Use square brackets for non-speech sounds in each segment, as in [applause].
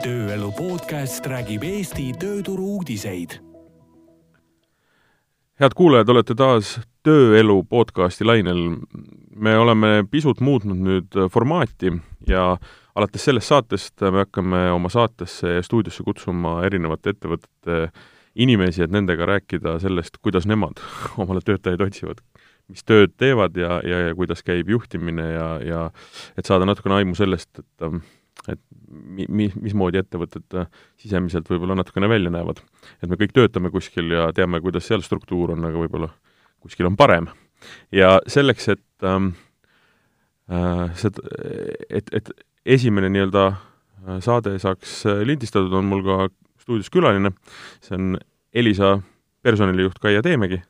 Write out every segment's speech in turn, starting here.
tööelu podcast räägib Eesti tööturu uudiseid. head kuulajad, olete taas Tööelu podcasti lainel. me oleme pisut muutnud nüüd formaati ja alates sellest saatest me hakkame oma saatesse ja stuudiosse kutsuma erinevate ettevõtete inimesi, et nendega rääkida sellest, kuidas nemad [laughs] omale töötajaid otsivad, mis tööd teevad ja, ja, ja kuidas käib juhtimine ja, ja et saada natukene aimu sellest, et et mi-, mi-, mismoodi ettevõtted äh, sisemiselt võib-olla natukene välja näevad. et me kõik töötame kuskil ja teame, kuidas seal struktuur on, aga võib-olla kuskil on parem. ja selleks, et ähm, äh, seda, et, et esimene nii-öelda äh, saade saaks äh, lindistatud, on mul ka stuudios külaline, see on Elisa personalijuht Kaia Teemägi,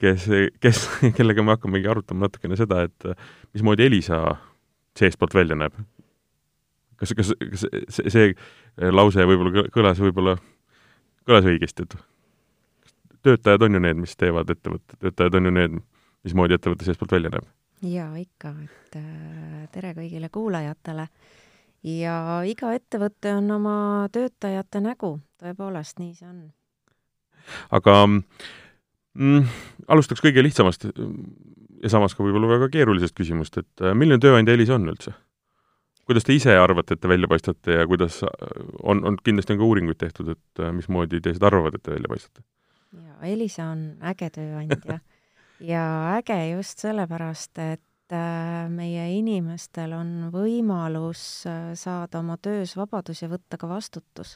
kes, kes, [laughs] kellega me hakkamegi arutama natukene seda, et mismoodi Elisa seestpoolt välja näeb kas, kas, kas see, see lause võib-olla kõlas võib-olla, kõlas õigesti, et töötajad on ju need, mis teevad ettevõtte, töötajad on ju need, mismoodi ettevõte seestpoolt välja näeb? jaa, ikka, et äh, tere kõigile kuulajatele. ja iga ettevõte on oma töötajate nägu, tõepoolest, nii see on. aga mm, alustaks kõige lihtsamast ja samas ka võib-olla väga keerulisest küsimust, et äh, milline tööandja Elisa on üldse? Kuidas te ise arvate, et te välja paistate ja kuidas on, on kindlasti on ka uuringuid tehtud, et äh, mismoodi teised arvavad, et te välja paistate? jaa, Elisa on äge tööandja [laughs] ja äge just sellepärast, et äh, meie inimestel on võimalus äh, saada oma töös vabadus ja võtta ka vastutus.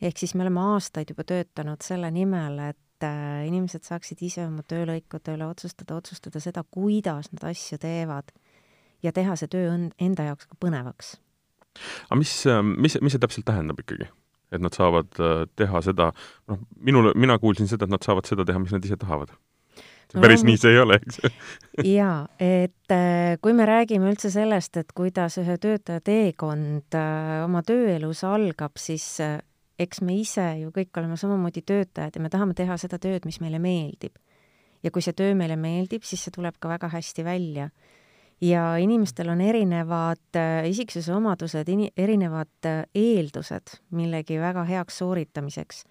ehk siis me oleme aastaid juba töötanud selle nimel, et inimesed saaksid ise oma töölõikude üle otsustada, otsustada seda, kuidas nad asju teevad ja teha see töö enda jaoks ka põnevaks. aga mis, mis, mis see täpselt tähendab ikkagi? et nad saavad äh, teha seda, noh, minul, mina kuulsin seda, et nad saavad seda teha, mis nad ise tahavad. No, päris nii see ei ole, eks [laughs] jaa, et äh, kui me räägime üldse sellest, et kuidas ühe töötaja teekond äh, oma tööelus algab, siis eks me ise ju kõik oleme samamoodi töötajad ja me tahame teha seda tööd, mis meile meeldib. ja kui see töö meile meeldib, siis see tuleb ka väga hästi välja ja inimestel on erinevad äh, isiksuse omadused, erinevad äh, eeldused millegi väga heaks sooritamiseks.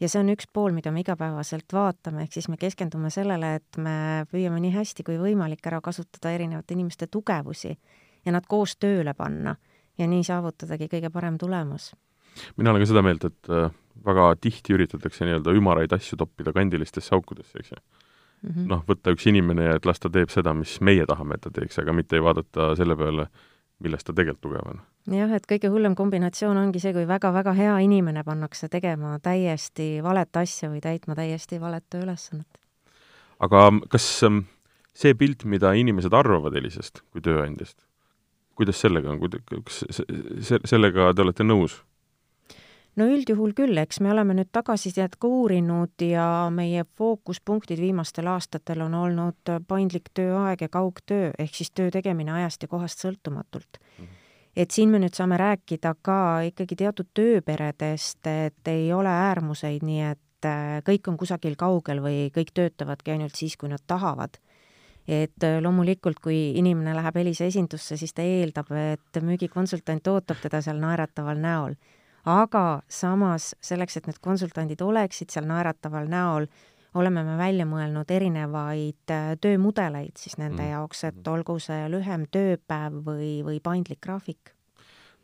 ja see on üks pool, mida me igapäevaselt vaatame, ehk siis me keskendume sellele, et me püüame nii hästi kui võimalik ära kasutada erinevate inimeste tugevusi ja nad koos tööle panna ja nii saavutadagi kõige parem tulemus. mina olen ka seda meelt, et äh, väga tihti üritatakse nii-öelda ümaraid asju toppida kandilistesse aukudesse, eks ju -hmm. noh, võtta üks inimene ja et las ta teeb seda, mis meie tahame, et ta teeks, aga mitte ei vaadata selle peale, milles ta tegelikult tugev on. jah, et kõige hullem kombinatsioon ongi see, kui väga-väga hea inimene pannakse tegema täiesti valet asja või täitma täiesti valet tööülesannet. aga kas ähm, see pilt, mida inimesed arvavad Elisast kui tööandjast, kuidas sellega on, kas sellega te olete nõus? No üldjuhul küll, eks me oleme nüüd tagasisidet ka uurinud ja meie fookuspunktid viimastel aastatel on olnud paindlik tööaeg ja kaugtöö, ehk siis töö tegemine ajast ja kohast sõltumatult mm. -hmm. et siin me nüüd saame rääkida ka ikkagi teatud tööperedest, et ei ole äärmuseid, nii et äh, kõik on kusagil kaugel või kõik töötavadki ainult siis, kui nad tahavad et äh, loomulikult, kui inimene läheb Elisa esindusse, siis ta eeldab, et müügikonsultant ootab teda seal naerataval näol aga samas selleks, et need konsultandid oleksid seal naerataval näol, oleme me välja mõelnud erinevaid äh, töömudeleid siis nende mm. jaoks, et olgu see lühem tööpäev või, või paindlik graafik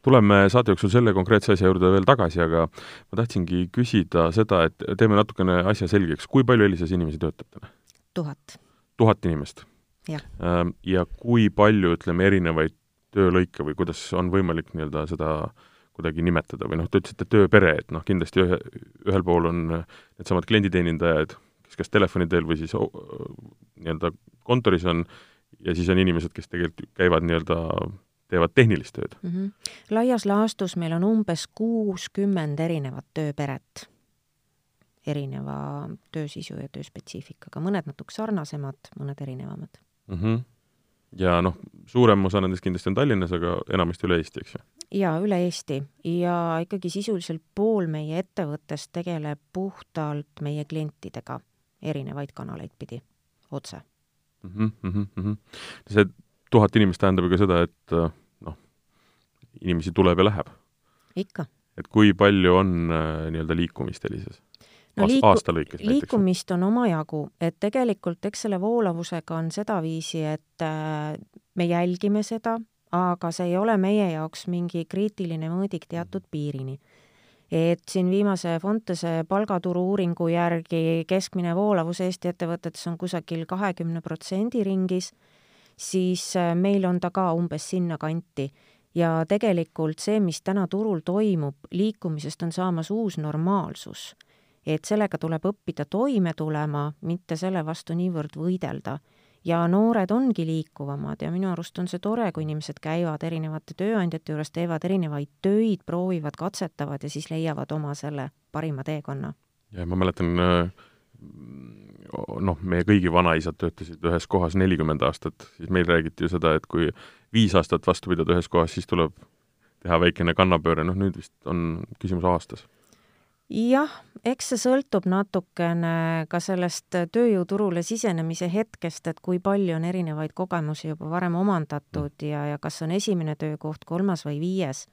tuleme saate jooksul selle konkreetse asja juurde veel tagasi, aga ma tahtsingi küsida seda, et teeme natukene asja selgeks, kui palju Elisas inimesi töötab täna? tuhat. tuhat inimest? Ähm, ja kui palju, ütleme, erinevaid töölõike või kuidas on võimalik nii-öelda seda äh, kuidagi nimetada või noh, te ütlesite tööpere, et noh, kindlasti ühe, ühel pool on needsamad klienditeenindajad, kes kas telefoni teel või siis nii-öelda kontoris on, ja siis on inimesed, kes tegelikult käivad nii-öelda, teevad tehnilist tööd mm. -hmm. laias laastus meil on umbes kuuskümmend erinevat tööperet, erineva töösisu ja tööspetsiifikaga, mõned natuke sarnasemad, mõned erinevamad mm. -hmm ja noh, suurem osa nendest kindlasti on Tallinnas, aga enamasti üle Eesti, eks ju? jaa, üle Eesti ja ikkagi sisuliselt pool meie ettevõttest tegeleb puhtalt meie klientidega erinevaid kanaleid pidi, otse mm. -hmm, mm -hmm. see tuhat inimest tähendab ju ka seda, et noh, inimesi tuleb ja läheb. ikka. et kui palju on äh, nii-öelda liikumist Elises? No liiku-, aasta lõikes näiteks? liikumist on omajagu, et tegelikult eks selle voolavusega on sedaviisi, et äh, me jälgime seda, aga see ei ole meie jaoks mingi kriitiline mõõdik teatud piirini. et siin viimase Fontese palgaturu uuringu järgi keskmine voolavus Eesti ettevõtetes on kusagil kahekümne protsendi ringis, siis äh, meil on ta ka umbes sinnakanti ja tegelikult see, mis täna turul toimub, liikumisest on saamas uus normaalsus. Et sellega tuleb õppida toime tulema, mitte selle vastu niivõrd võidelda. ja noored ongi liikuvamad ja minu arust on see tore, kui inimesed käivad erinevate tööandjate juures, teevad erinevaid töid, proovivad, katsetavad ja siis leiavad oma selle parima teekonna. ja ma mäletan äh noh, meie kõigi vanaisad töötasid ühes kohas nelikümmend aastat, siis meil räägiti ju seda, et kui viis aastat vastu pidada ühes kohas, siis tuleb teha väikene kannapööre, noh nüüd vist on küsimus aastas. Jah, eks see sõltub natukene ka sellest tööjõuturule sisenemise hetkest, et kui palju on erinevaid kogemusi juba varem omandatud mm. ja, ja kas on esimene töökoht, kolmas või viies.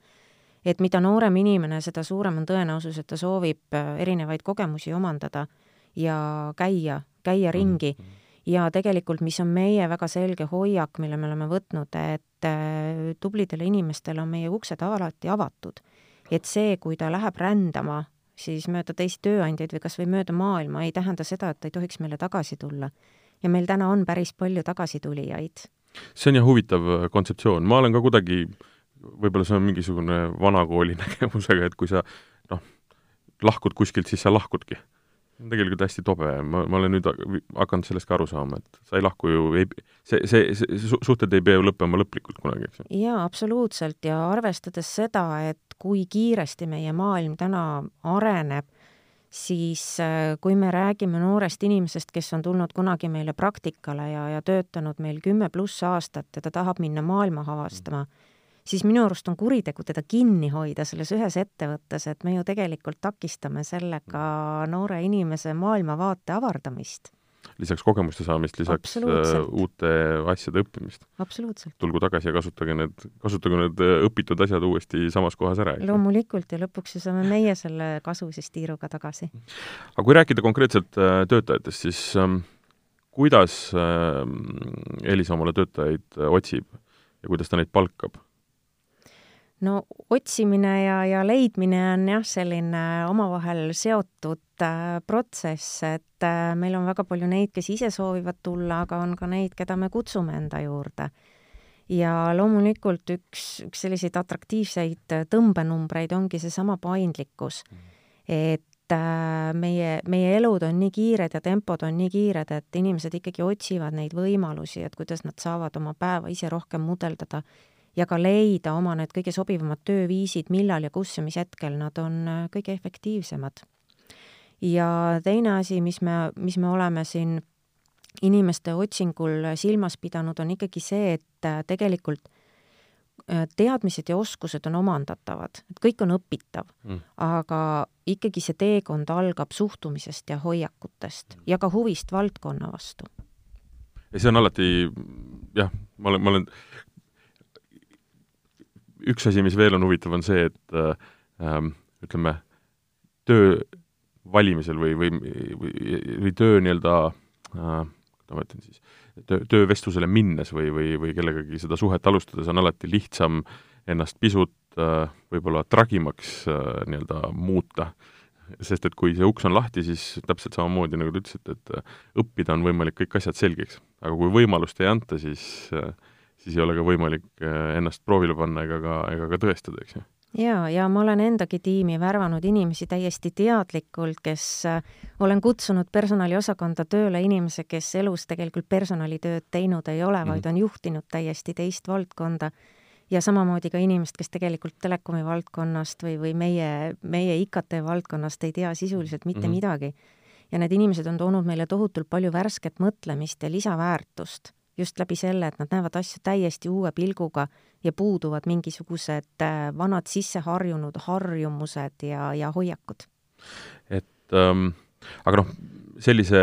et mida noorem inimene, seda suurem on tõenäosus, et ta soovib erinevaid kogemusi omandada ja käia, käia ringi mm. -hmm. ja tegelikult, mis on meie väga selge hoiak, mille me oleme võtnud, et äh, tublidele inimestele on meie uksed alati avatud. et see, kui ta läheb rändama, siis mööda teisi tööandjaid või kas või mööda maailma, ei tähenda seda, et ta ei tohiks meile tagasi tulla. ja meil täna on päris palju tagasitulijaid. see on jah huvitav äh, kontseptsioon, ma olen ka kuidagi, võib-olla see on mingisugune vanakooli [laughs] nägemusega, et kui sa noh, lahkud kuskilt, siis sa lahkudki tegelikult hästi tobe, ma, ma olen nüüd hakanud sellest ka aru saama, et sa ei lahku ju, ei, see, see, see su, suhted ei pea ju lõppema lõplikult kunagi, eks ju. jaa, absoluutselt ja arvestades seda, et kui kiiresti meie maailm täna areneb, siis äh, kui me räägime noorest inimesest, kes on tulnud kunagi meile praktikale ja, ja töötanud meil kümme pluss aastat ja ta tahab minna maailma avastama siis minu arust on kuritegu teda kinni hoida selles ühes ettevõttes, et me ju tegelikult takistame sellega noore inimese maailmavaate avardamist. Lisaks kogemuste saamist, lisaks uh, uute asjade õppimist. absoluutselt. tulgu tagasi ja kasutage need, kasutage need äh, õpitud asjad uuesti samas kohas ära. loomulikult ja lõpuks ju saame meie selle kasu siis tiiruga tagasi. aga kui rääkida konkreetselt uh, töötajatest, siis um, kuidas uh, Elisa omale töötajaid otsib ja kuidas ta neid palkab? No otsimine ja, ja leidmine on jah, selline omavahel seotud äh, protsess, et äh, meil on väga palju neid, kes ise soovivad tulla, aga on ka neid, keda me kutsume enda juurde. ja loomulikult üks, üks selliseid atraktiivseid tõmbenumbreid ongi seesama paindlikkus. et äh, meie, meie elud on nii kiired ja tempod on nii kiired, et inimesed ikkagi otsivad neid võimalusi, et kuidas nad saavad oma päeva ise rohkem mudeldada ja ka leida oma need kõige sobivamad tööviisid, millal ja kus ja mis hetkel nad on äh, kõige efektiivsemad. ja teine asi, mis me, mis me oleme siin inimeste otsingul silmas pidanud, on ikkagi see, et äh, tegelikult äh, teadmised ja oskused on omandatavad, et kõik on õpitav mm., aga ikkagi see teekond algab suhtumisest ja hoiakutest ja ka huvist valdkonna vastu. ja see on alati jah, ma olen, ma olen üks asi, mis veel on huvitav, on see, et äh, ähm, ütleme, töö valimisel või, või, või, või töö nii-öelda äh,, ma ütlen siis, töö, töövestlusele minnes või, või, või kellegagi seda suhet alustades on alati lihtsam ennast pisut äh, võib-olla tragimaks äh, nii-öelda muuta. sest et kui see uks on lahti, siis täpselt samamoodi, nagu te ütlesite, et äh, õppida on võimalik kõik asjad selgeks. aga kui võimalust ei anta, siis äh, siis ei ole ka võimalik äh, ennast proovile panna ega ka, ega ka tõestada, eks ju. jaa, ja ma olen endagi tiimi värvanud inimesi täiesti teadlikult, kes äh, olen kutsunud personaliosakonda tööle inimese, kes elus tegelikult personalitööd teinud ei ole vaid on juhtinud täiesti teist valdkonda ja samamoodi ka inimest, kes tegelikult telekomi valdkonnast või, või meie, meie IKT valdkonnast ei tea sisuliselt mitte mm -hmm. midagi. ja need inimesed on toonud meile tohutult palju värsket mõtlemist ja lisaväärtust just läbi selle, et nad näevad asju täiesti uue pilguga ja puuduvad mingisugused äh, vanad sisseharjunud harjumused ja, ja hoiakud. et ähm, aga noh, sellise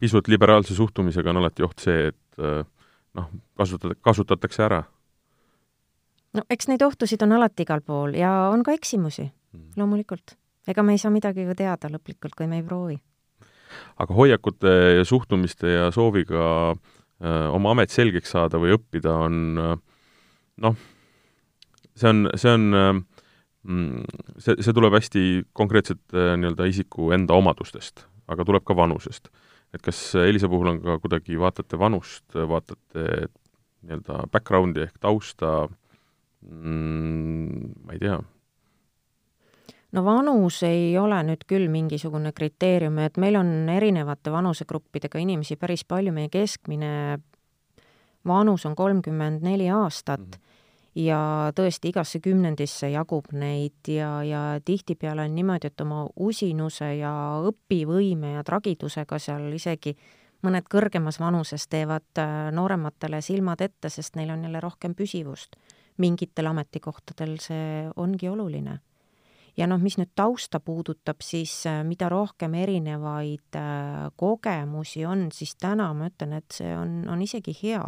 pisut liberaalse suhtumisega on alati oht see, et äh, noh, kasutada, kasutatakse ära. no eks neid ohtusid on alati igal pool ja on ka eksimusi loomulikult. ega me ei saa midagi ju teada lõplikult, kui me ei proovi. aga hoiakute ja suhtumiste ja sooviga öö, oma amet selgeks saada või õppida on noh, see on, see on mm, see, see tuleb hästi konkreetselt nii-öelda isiku enda omadustest, aga tuleb ka vanusest. et kas Elisa puhul on ka kuidagi, vaatate vanust, vaatate nii-öelda background'i ehk tausta mm,, ma ei tea no vanus ei ole nüüd küll mingisugune kriteerium, et meil on erinevate vanusegruppidega inimesi päris palju, meie keskmine vanus on kolmkümmend neli aastat mm -hmm. ja tõesti, igasse kümnendisse jagub neid ja, ja tihtipeale on niimoodi, et oma usinuse ja õpivõime ja tragidusega seal isegi mõned kõrgemas vanuses teevad äh, noorematele silmad ette, sest neil on jälle rohkem püsivust. mingitel ametikohtadel see ongi oluline ja noh, mis nüüd tausta puudutab, siis äh, mida rohkem erinevaid äh, kogemusi on, siis täna ma ütlen, et see on, on isegi hea.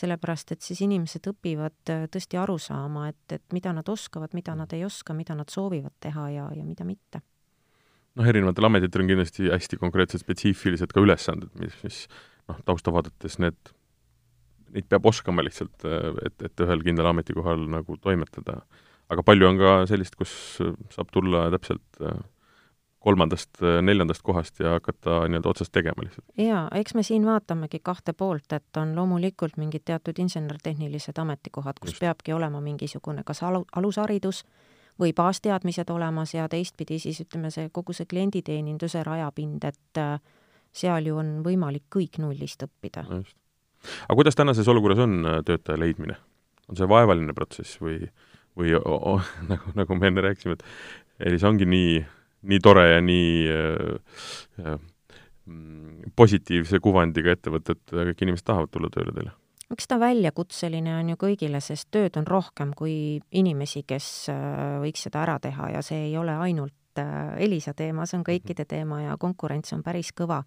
sellepärast, et siis inimesed õpivad äh, tõesti aru saama, et, et mida nad oskavad, mida nad ei oska, mida nad soovivad teha ja, ja mida mitte noh, erinevatel ametitel on kindlasti hästi konkreetsed spetsiifilised ka ülesanded, mis, mis noh, tausta vaadates need, neid peab oskama lihtsalt, et, et ühel kindlal ametikohal nagu toimetada aga palju on ka sellist, kus saab tulla täpselt äh, kolmandast, äh, neljandast kohast ja hakata nii-öelda otsast tegema lihtsalt. jaa, eks me siin vaatamegi kahte poolt, et on loomulikult mingid teatud insener-tehnilised ametikohad, kus Just. peabki olema mingisugune kas alu-, alusharidus või baasteadmised olemas ja teistpidi siis ütleme, see kogu see klienditeeninduse rajapind, et äh, seal ju on võimalik kõik nullist õppida aga kuidas tänases olukorras on töötaja leidmine? on see vaevaline protsess või äh, või oh, [laughs] nagu, nagu me enne rääkisime, et Elis ongi nii, nii tore ja nii äh, äh, positiivse kuvandiga ettevõte, et kõik inimesed tahavad tulla tööle teile? eks ta väljakutseline on ju kõigile, sest tööd on rohkem kui inimesi, kes äh, võiks seda ära teha ja see ei ole ainult äh, Elisa teema, see on kõikide teema ja konkurents on päris kõva.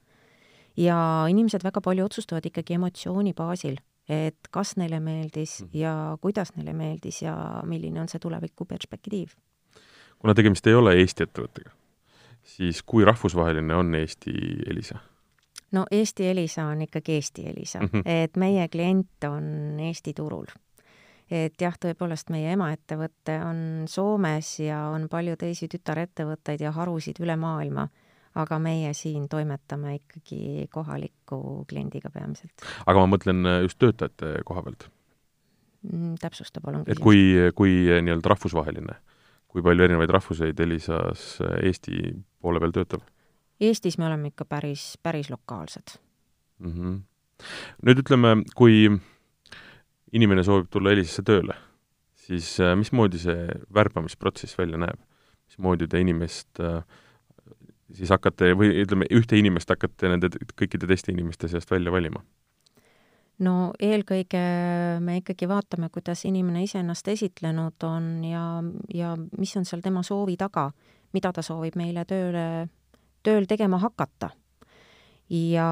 ja inimesed väga palju otsustavad ikkagi emotsiooni baasil et kas neile meeldis mhm. ja kuidas neile meeldis ja milline on see tulevikuperspektiiv. kuna tegemist ei ole Eesti ettevõttega, siis kui rahvusvaheline on Eesti Elisa? no Eesti Elisa on ikkagi Eesti Elisa mm, -hmm. et meie klient on Eesti turul. et jah, tõepoolest meie emaettevõte on Soomes ja on palju teisi tütarettevõtteid ja harusid üle maailma aga meie siin toimetame ikkagi kohaliku kliendiga peamiselt. aga ma mõtlen äh, just töötajate koha pealt mm,. täpsusta palun. et kui, kui äh, nii-öelda rahvusvaheline, kui palju erinevaid rahvuseid Elisas äh, Eesti poole peal töötab? Eestis me oleme ikka päris, päris lokaalsed mm. -hmm. nüüd ütleme, kui inimene soovib tulla Elisasse tööle, siis mismoodi see värbamisprotsess välja näeb? mismoodi te inimest äh, siis hakkate või ütleme, ühte inimest hakkate nende kõikide teiste inimeste seast välja valima? no eelkõige me ikkagi vaatame, kuidas inimene ise ennast esitlenud on ja, ja mis on seal tema soovi taga, mida ta soovib meile tööle, tööl tegema hakata. ja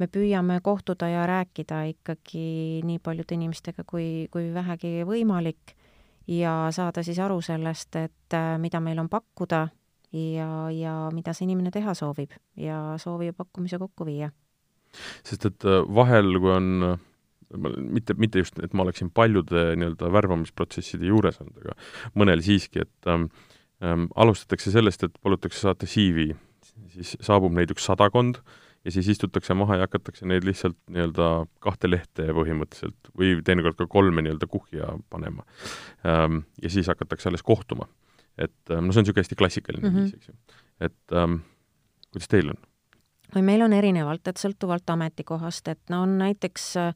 me püüame kohtuda ja rääkida ikkagi nii paljude inimestega, kui, kui vähegi võimalik ja saada siis aru sellest, et mida meil on pakkuda ja, ja mida see inimene teha soovib ja soovi ja pakkumise kokku viia. sest et äh, vahel, kui on mitte, mitte just, et ma oleksin paljude nii-öelda värbamisprotsesside juures olnud, aga mõnel siiski, et ähm, ähm, alustatakse sellest, et palutakse saata CV, siis saabub neid üks sadakond ja siis istutakse maha ja hakatakse neid lihtsalt nii-öelda kahte lehte põhimõtteliselt või teinekord ka kolme nii-öelda kuhja panema ähm,. ja siis hakatakse alles kohtuma et ähm, no see on niisugune hästi klassikaline mm -hmm. viis, eks ju. et ähm, kuidas teil on? või meil on erinevalt, et sõltuvalt ametikohast, et no on näiteks äh,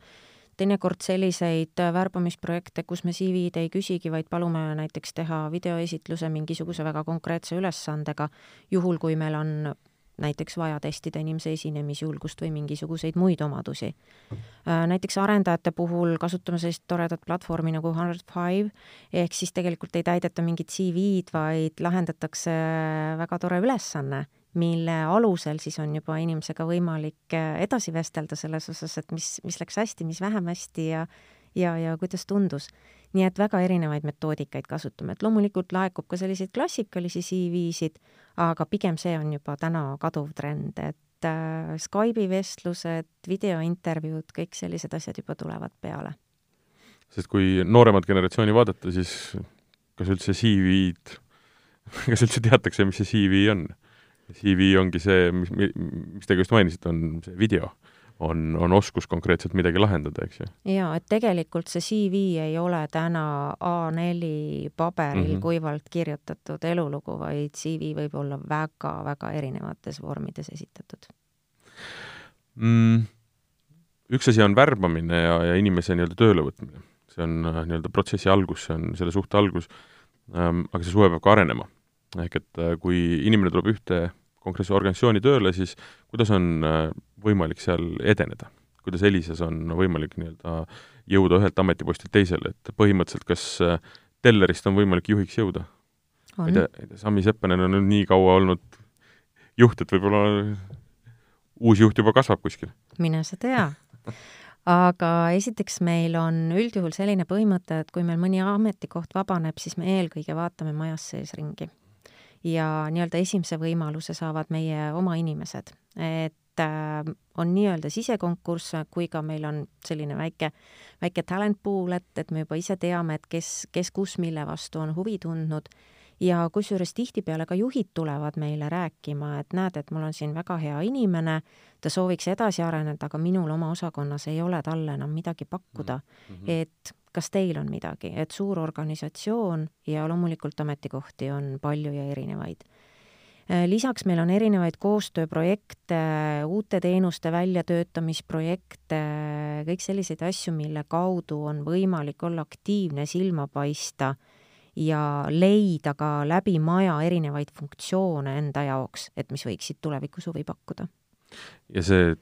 teinekord selliseid äh, värbamisprojekte, kus me CV-d ei küsigi, vaid palume näiteks teha videoesitluse mingisuguse väga konkreetse ülesandega, juhul kui meil on näiteks vaja testida inimese esinemisjulgust või mingisuguseid muid omadusi. Äh, näiteks arendajate puhul kasutame sellist toredat platvormi nagu Hundred Five, ehk siis tegelikult ei täideta mingit CV-d, vaid lahendatakse väga tore ülesanne, mille alusel siis on juba inimesega võimalik äh, edasi vestelda selles osas, et mis, mis läks hästi, mis vähem hästi ja ja, ja kuidas tundus. Nii et väga erinevaid metoodikaid kasutame, et loomulikult laekub ka selliseid klassikalisi CV-sid, aga pigem see on juba täna kaduv trend, et äh, Skype'i vestlused, videointervjuud, kõik sellised asjad juba tulevad peale. sest kui nooremat generatsiooni vaadata, siis kas üldse CV-d, kas üldse teatakse, mis see CV on? CV ongi see, mis, mis te just mainisite, on see video on, on oskus konkreetselt midagi lahendada, eks ju. jaa, et tegelikult see CV ei ole täna A4 paberil mm -hmm. kuivalt kirjutatud elulugu, vaid CV võib olla väga-väga erinevates vormides esitatud mm,. Üks asi on värbamine ja, ja inimese nii-öelda tööle võtmine. see on äh, nii-öelda protsessi algus, see on selle suhte algus ähm,, aga see suhe peab ka arenema. ehk et äh, kui inimene tuleb ühte konkreetse organisatsiooni tööle, siis kuidas on äh, võimalik seal edeneda? kuidas Elises on võimalik nii-öelda jõuda ühelt ametipostilt teisele, et põhimõtteliselt kas äh, tellerist on võimalik juhiks jõuda? ma ei tea, ei tea, Sami Seppanen on nüüd nii kaua olnud juht, et võib-olla uus juht juba kasvab kuskil. mine sa tea aga esiteks meil on üldjuhul selline põhimõte, et kui meil mõni ametikoht vabaneb, siis me eelkõige vaatame majas sees ringi ja nii-öelda esimese võimaluse saavad meie oma inimesed. et äh, on nii-öelda sisekonkurss, kui ka meil on selline väike, väike talent pool, et, et me juba ise teame, et kes, kes kus mille vastu on huvi tundnud ja kusjuures tihtipeale ka juhid tulevad meile rääkima, et näed, et mul on siin väga hea inimene, ta sooviks edasi areneda, aga minul oma osakonnas ei ole talle enam midagi pakkuda mm. -hmm. et kas teil on midagi, et suur organisatsioon ja loomulikult ametikohti on palju ja erinevaid. Äh, lisaks meil on erinevaid koostööprojekte, uute teenuste väljatöötamisprojekte, kõik selliseid asju, mille kaudu on võimalik olla aktiivne, silma paista ja leida ka läbi maja erinevaid funktsioone enda jaoks, et mis võiksid tulevikus huvi pakkuda. ja see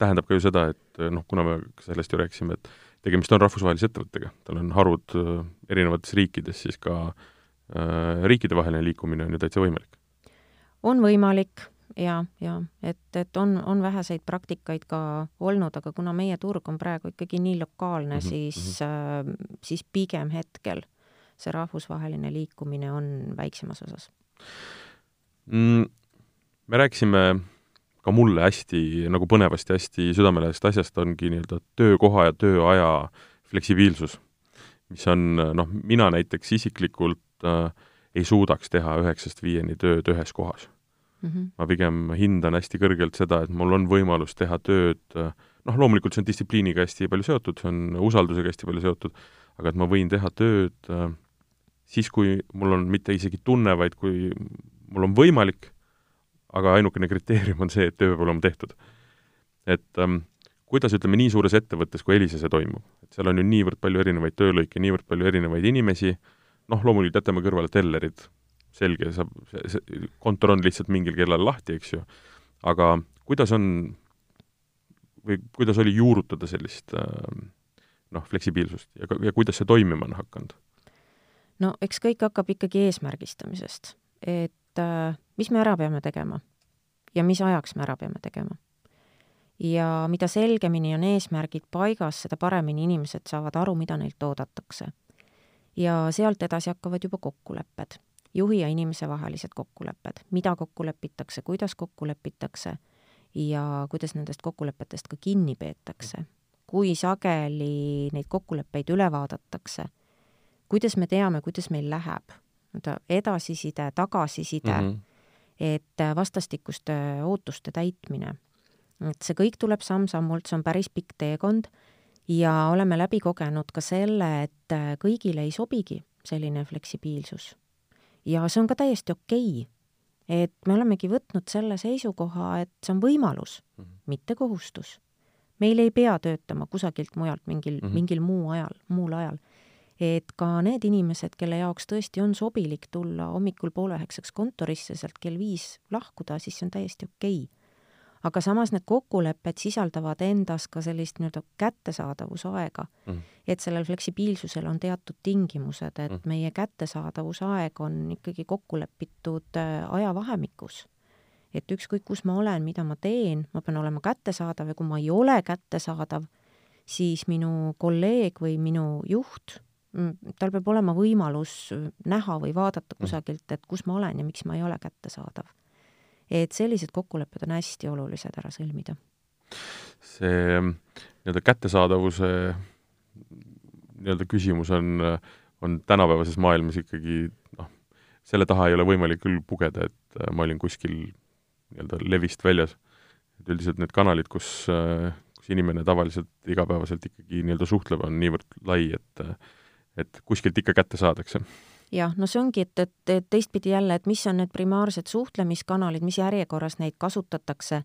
tähendab ka ju seda, et noh, kuna me sellest ju rääkisime, et tegemist on rahvusvahelise ettevõttega, tal on harud äh, erinevates riikides, siis ka äh, riikidevaheline liikumine on ju täitsa võimalik? on võimalik ja, ja et, et on, on väheseid praktikaid ka olnud, aga kuna meie turg on praegu ikkagi nii lokaalne mm, -hmm. siis äh,, siis pigem hetkel see rahvusvaheline liikumine on väiksemas osas mm,. me rääkisime ka mulle hästi nagu põnevasti, hästi südamelähedast asjast ongi nii-öelda töökoha ja tööaja fleksibiilsus. mis on, noh, mina näiteks isiklikult äh, ei suudaks teha üheksast viieni tööd ühes kohas mm. -hmm. ma pigem hindan hästi kõrgelt seda, et mul on võimalus teha tööd äh, noh, loomulikult see on distsipliiniga hästi palju seotud, see on usaldusega hästi palju seotud, aga et ma võin teha tööd äh, siis, kui mul on mitte isegi tunne, vaid kui mul on võimalik aga ainukene kriteerium on see, et töö peab olema tehtud. et ähm, kuidas, ütleme, nii suures ettevõttes kui Elisa see toimub? et seal on ju niivõrd palju erinevaid töölõike, niivõrd palju erinevaid inimesi, noh, loomulikult jätame kõrvale tellerid, selge, saab, see, kontor on lihtsalt mingil kellal lahti, eks ju, aga kuidas on või kuidas oli juurutada sellist äh, noh, fleksibiilsust ja, ja kuidas see toimima on hakanud? No eks kõik hakkab ikkagi eesmärgistamisest, et äh, mis me ära peame tegema ja mis ajaks me ära peame tegema. ja mida selgemini on eesmärgid paigas, seda paremini inimesed saavad aru, mida neilt oodatakse. ja sealt edasi hakkavad juba kokkulepped, juhi ja inimese vahelised kokkulepped, mida kokku lepitakse, kuidas kokku lepitakse ja kuidas nendest kokkulepetest ka kinni peetakse. kui sageli neid kokkuleppeid üle vaadatakse, kuidas me teame, kuidas meil läheb, edasiside, tagasiside mm, -hmm et äh, vastastikuste ootuste täitmine. et see kõik tuleb samm-sammult, see on päris pikk teekond ja oleme läbi kogenud ka selle, et äh, kõigile ei sobigi selline fleksibiilsus. ja see on ka täiesti okei okay.. et me olemegi võtnud selle seisukoha, et see on võimalus mm, -hmm. mitte kohustus. meil ei pea töötama kusagilt mujalt mingil mm, -hmm. mingil muu ajal, muul ajal et ka need inimesed, kelle jaoks tõesti on sobilik tulla hommikul poole üheksaks kontorisse, sealt kell viis lahkuda, siis see on täiesti okei okay. aga samas need kokkulepped sisaldavad endas ka sellist nii-öelda kättesaadavusaega mm.. et sellel fleksibiilsusel on teatud tingimused, et mm. meie kättesaadavusaeg on ikkagi kokku lepitud äh, ajavahemikus et ükskõik, kus ma olen, mida ma teen, ma pean olema kättesaadav ja kui ma ei ole kättesaadav, siis minu kolleeg või minu juht tal peab olema võimalus näha või vaadata Mm. kusagilt, et kus ma olen ja miks ma ei ole kättesaadav. et sellised kokkulepped on hästi olulised ära sõlmida. see nii-öelda kättesaadavuse nii-öelda küsimus on, on tänapäevases maailmas ikkagi noh, selle taha ei ole võimalik küll pugeda, et äh, ma olin kuskil nii-öelda levist väljas. et üldiselt need kanalid, kus, kus inimene tavaliselt igapäevaselt ikkagi nii-öelda suhtleb, on niivõrd lai, et et kuskilt ikka kätte saadakse. jah, no see ongi, et, et, et teistpidi jälle, et mis on need primaarsed suhtlemiskanalid, mis järjekorras neid kasutatakse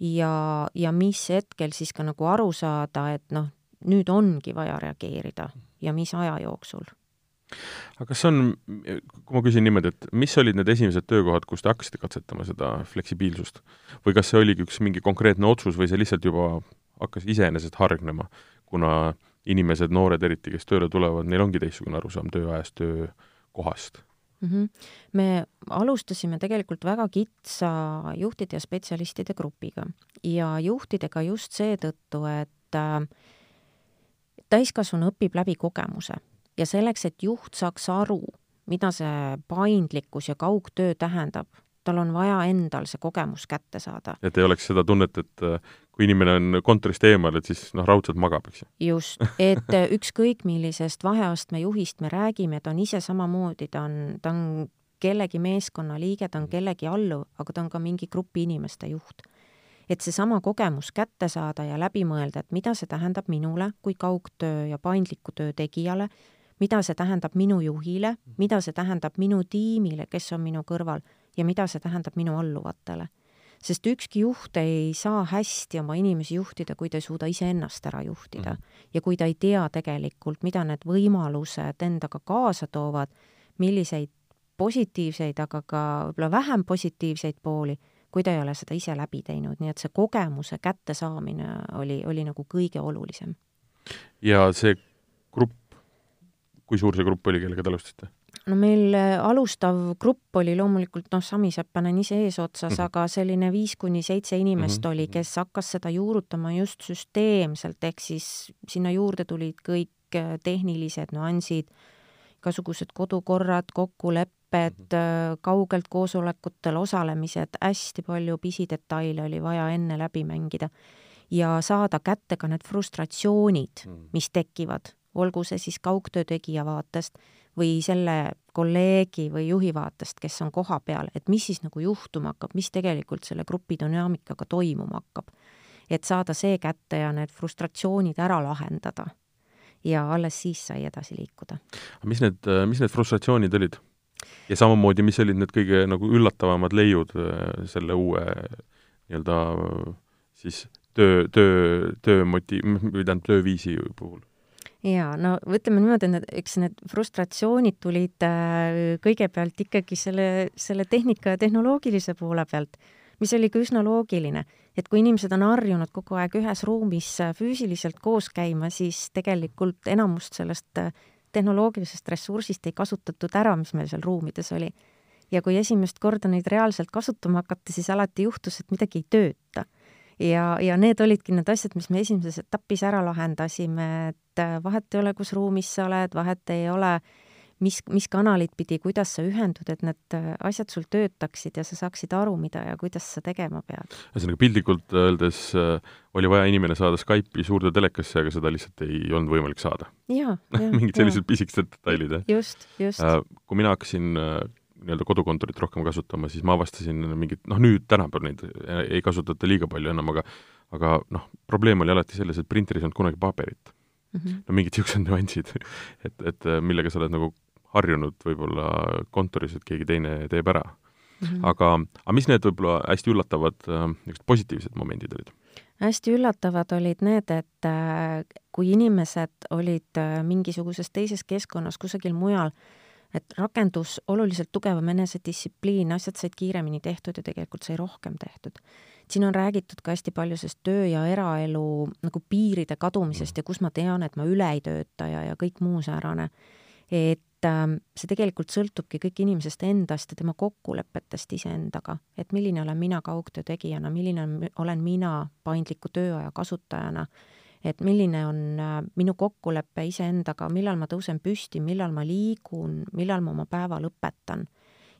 ja, ja mis hetkel siis ka nagu aru saada, et noh, nüüd ongi vaja reageerida ja mis aja jooksul aga kas on, kui ma küsin niimoodi, et mis olid need esimesed töökohad, kus te hakkasite katsetama seda fleksibiilsust? või kas see oligi üks mingi konkreetne otsus või see lihtsalt juba hakkas iseenesest hargnema, kuna inimesed, noored eriti, kes tööle tulevad, neil ongi teistsugune arusaam tööajast, töökohast mm? -hmm. me alustasime tegelikult väga kitsa juhtide ja spetsialistide grupiga ja juhtidega just seetõttu, et äh, täiskasvanu õpib läbi kogemuse ja selleks, et juht saaks aru, mida see paindlikkus ja kaugtöö tähendab, tal on vaja endal see kogemus kätte saada. et ei oleks seda tunnet, et äh, kui inimene on kontorist eemal, et siis noh, raudselt magab, eks ju. just, et ükskõik millisest vaheastme juhist me räägime, ta on ise samamoodi, ta on, ta on kellegi meeskonna liige, ta on kellegi alluv, aga ta on ka mingi grupi inimeste juht. et seesama kogemus kätte saada ja läbi mõelda, et mida see tähendab minule kui kaugtöö ja paindliku töö tegijale, mida see tähendab minu juhile, mida see tähendab minu tiimile, kes on minu kõrval ja mida see tähendab minu alluvatele. Sest ükski juht ei saa hästi oma inimesi juhtida, kui ta ei suuda iseennast ära juhtida mm. ja kui ta ei tea tegelikult, mida need võimalused endaga kaasa toovad, milliseid positiivseid, aga ka võib-olla vähem positiivseid pooli, kui ta ei ole seda ise läbi teinud, nii et see kogemuse kättesaamine oli, oli nagu kõige olulisem. ja see grupp, kui suur see grupp oli, kellega te alustasite? No meil alustav grupp oli loomulikult noh, Sami Seppanen ise eesotsas mm, -hmm. aga selline viis kuni seitse inimest mm -hmm. oli, kes hakkas seda juurutama just süsteemselt, ehk siis sinna juurde tulid kõik tehnilised nüansid, igasugused kodukorrad, kokkulepped mm, -hmm. kaugelt koosolekutel osalemised, hästi palju pisidetaile oli vaja enne läbi mängida ja saada kätte ka need frustratsioonid, mis tekivad, olgu see siis kaugtöö tegija vaatest või selle kolleegi või juhi vaatest, kes on kohapeal, et mis siis nagu juhtuma hakkab, mis tegelikult selle grupi dünaamikaga toimuma hakkab. et saada see kätte ja need frustratsioonid ära lahendada. ja alles siis sai edasi liikuda. mis need, mis need frustratsioonid olid? ja samamoodi, mis olid need kõige nagu üllatavamad leiud selle uue nii-öelda siis töö, töö, töömoti-, või tähendab, tööviisi puhul? Jaa, no ütleme niimoodi, et eks need frustratsioonid tulid äh, kõigepealt ikkagi selle, selle tehnika ja tehnoloogilise poole pealt, mis oli ka üsna loogiline. et kui inimesed on harjunud kogu aeg ühes ruumis äh, füüsiliselt koos käima, siis tegelikult enamust sellest äh, tehnoloogilisest ressursist ei kasutatud ära, mis meil seal ruumides oli. ja kui esimest korda neid reaalselt kasutama hakati, siis alati juhtus, et midagi ei tööta ja, ja need olidki need asjad, mis me esimeses etapis ära lahendasime, et vahet ei ole, kus ruumis sa oled, vahet ei ole, mis, mis kanalit pidi, kuidas sa ühendud, et need asjad sul töötaksid ja sa saaksid aru, mida ja kuidas sa tegema pead. ühesõnaga piltlikult öeldes äh, oli vaja inimene saada Skype'i suurde telekasse, aga seda lihtsalt ei olnud võimalik saada. [laughs] mingid sellised pisikesed detailid, jah? just, just äh,. kui mina hakkasin äh, nii-öelda kodukontorit rohkem kasutama, siis ma avastasin mingit, noh nüüd tänapäeval neid ei kasutata liiga palju enam, aga aga noh, probleem oli alati selles, et printeris ei olnud kunagi paberit mm. -hmm. no mingid niisugused [laughs] nüansid, et, et millega sa oled nagu harjunud võib-olla kontoris, et keegi teine teeb ära mm. -hmm. aga, aga mis need võib-olla hästi üllatavad niisugused positiivsed momendid olid? hästi üllatavad olid need, et äh, kui inimesed olid äh, mingisuguses teises keskkonnas kusagil mujal, et rakendus oluliselt tugevam enesedistsipliin, asjad said kiiremini tehtud ja tegelikult sai rohkem tehtud. siin on räägitud ka hästi palju sellest töö ja eraelu nagu piiride kadumisest ja kus ma tean, et ma üle ei tööta ja, ja kõik muu säärane. et äh, see tegelikult sõltubki kõik inimesest endast ja tema kokkulepetest iseendaga, et milline olen mina kaugtöö tegijana, milline olen mina paindliku tööaja kasutajana et milline on äh, minu kokkulepe iseendaga, millal ma tõusen püsti, millal ma liigun, millal ma oma päeva lõpetan.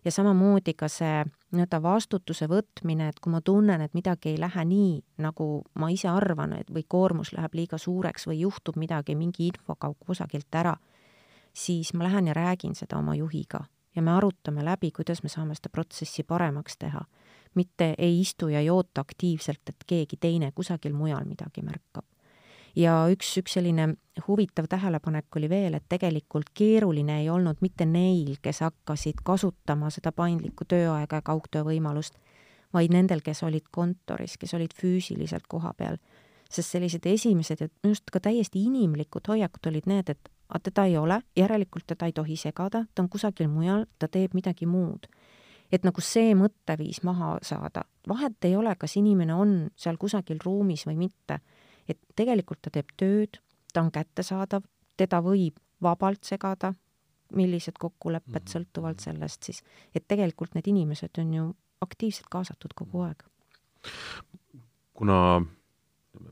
ja samamoodi ka see nii-öelda vastutuse võtmine, et kui ma tunnen, et midagi ei lähe nii, nagu ma ise arvan, et või koormus läheb liiga suureks või juhtub midagi, mingi info kaob kusagilt ära, siis ma lähen ja räägin seda oma juhiga ja me arutame läbi, kuidas me saame seda protsessi paremaks teha. mitte ei istu ja ei oota aktiivselt, et keegi teine kusagil mujal midagi märkab. Ja üks, üks selline huvitav tähelepanek oli veel, et tegelikult keeruline ei olnud mitte neil, kes hakkasid kasutama seda paindlikku tööaega ja kaugtöö võimalust, vaid nendel, kes olid kontoris, kes olid füüsiliselt kohapeal sest sellised esimesed ja minu arust ka täiesti inimlikud hoiakud olid need, et aga teda ei ole, järelikult teda ei tohi segada, ta on kusagil mujal, ta teeb midagi muud. et nagu see mõtteviis maha saada, vahet ei ole, kas inimene on seal kusagil ruumis või mitte, et tegelikult ta teeb tööd, ta on kättesaadav, teda võib vabalt segada, millised kokkulepped mhm. sõltuvalt sellest siis, et tegelikult need inimesed on ju aktiivselt kaasatud kogu aeg. kuna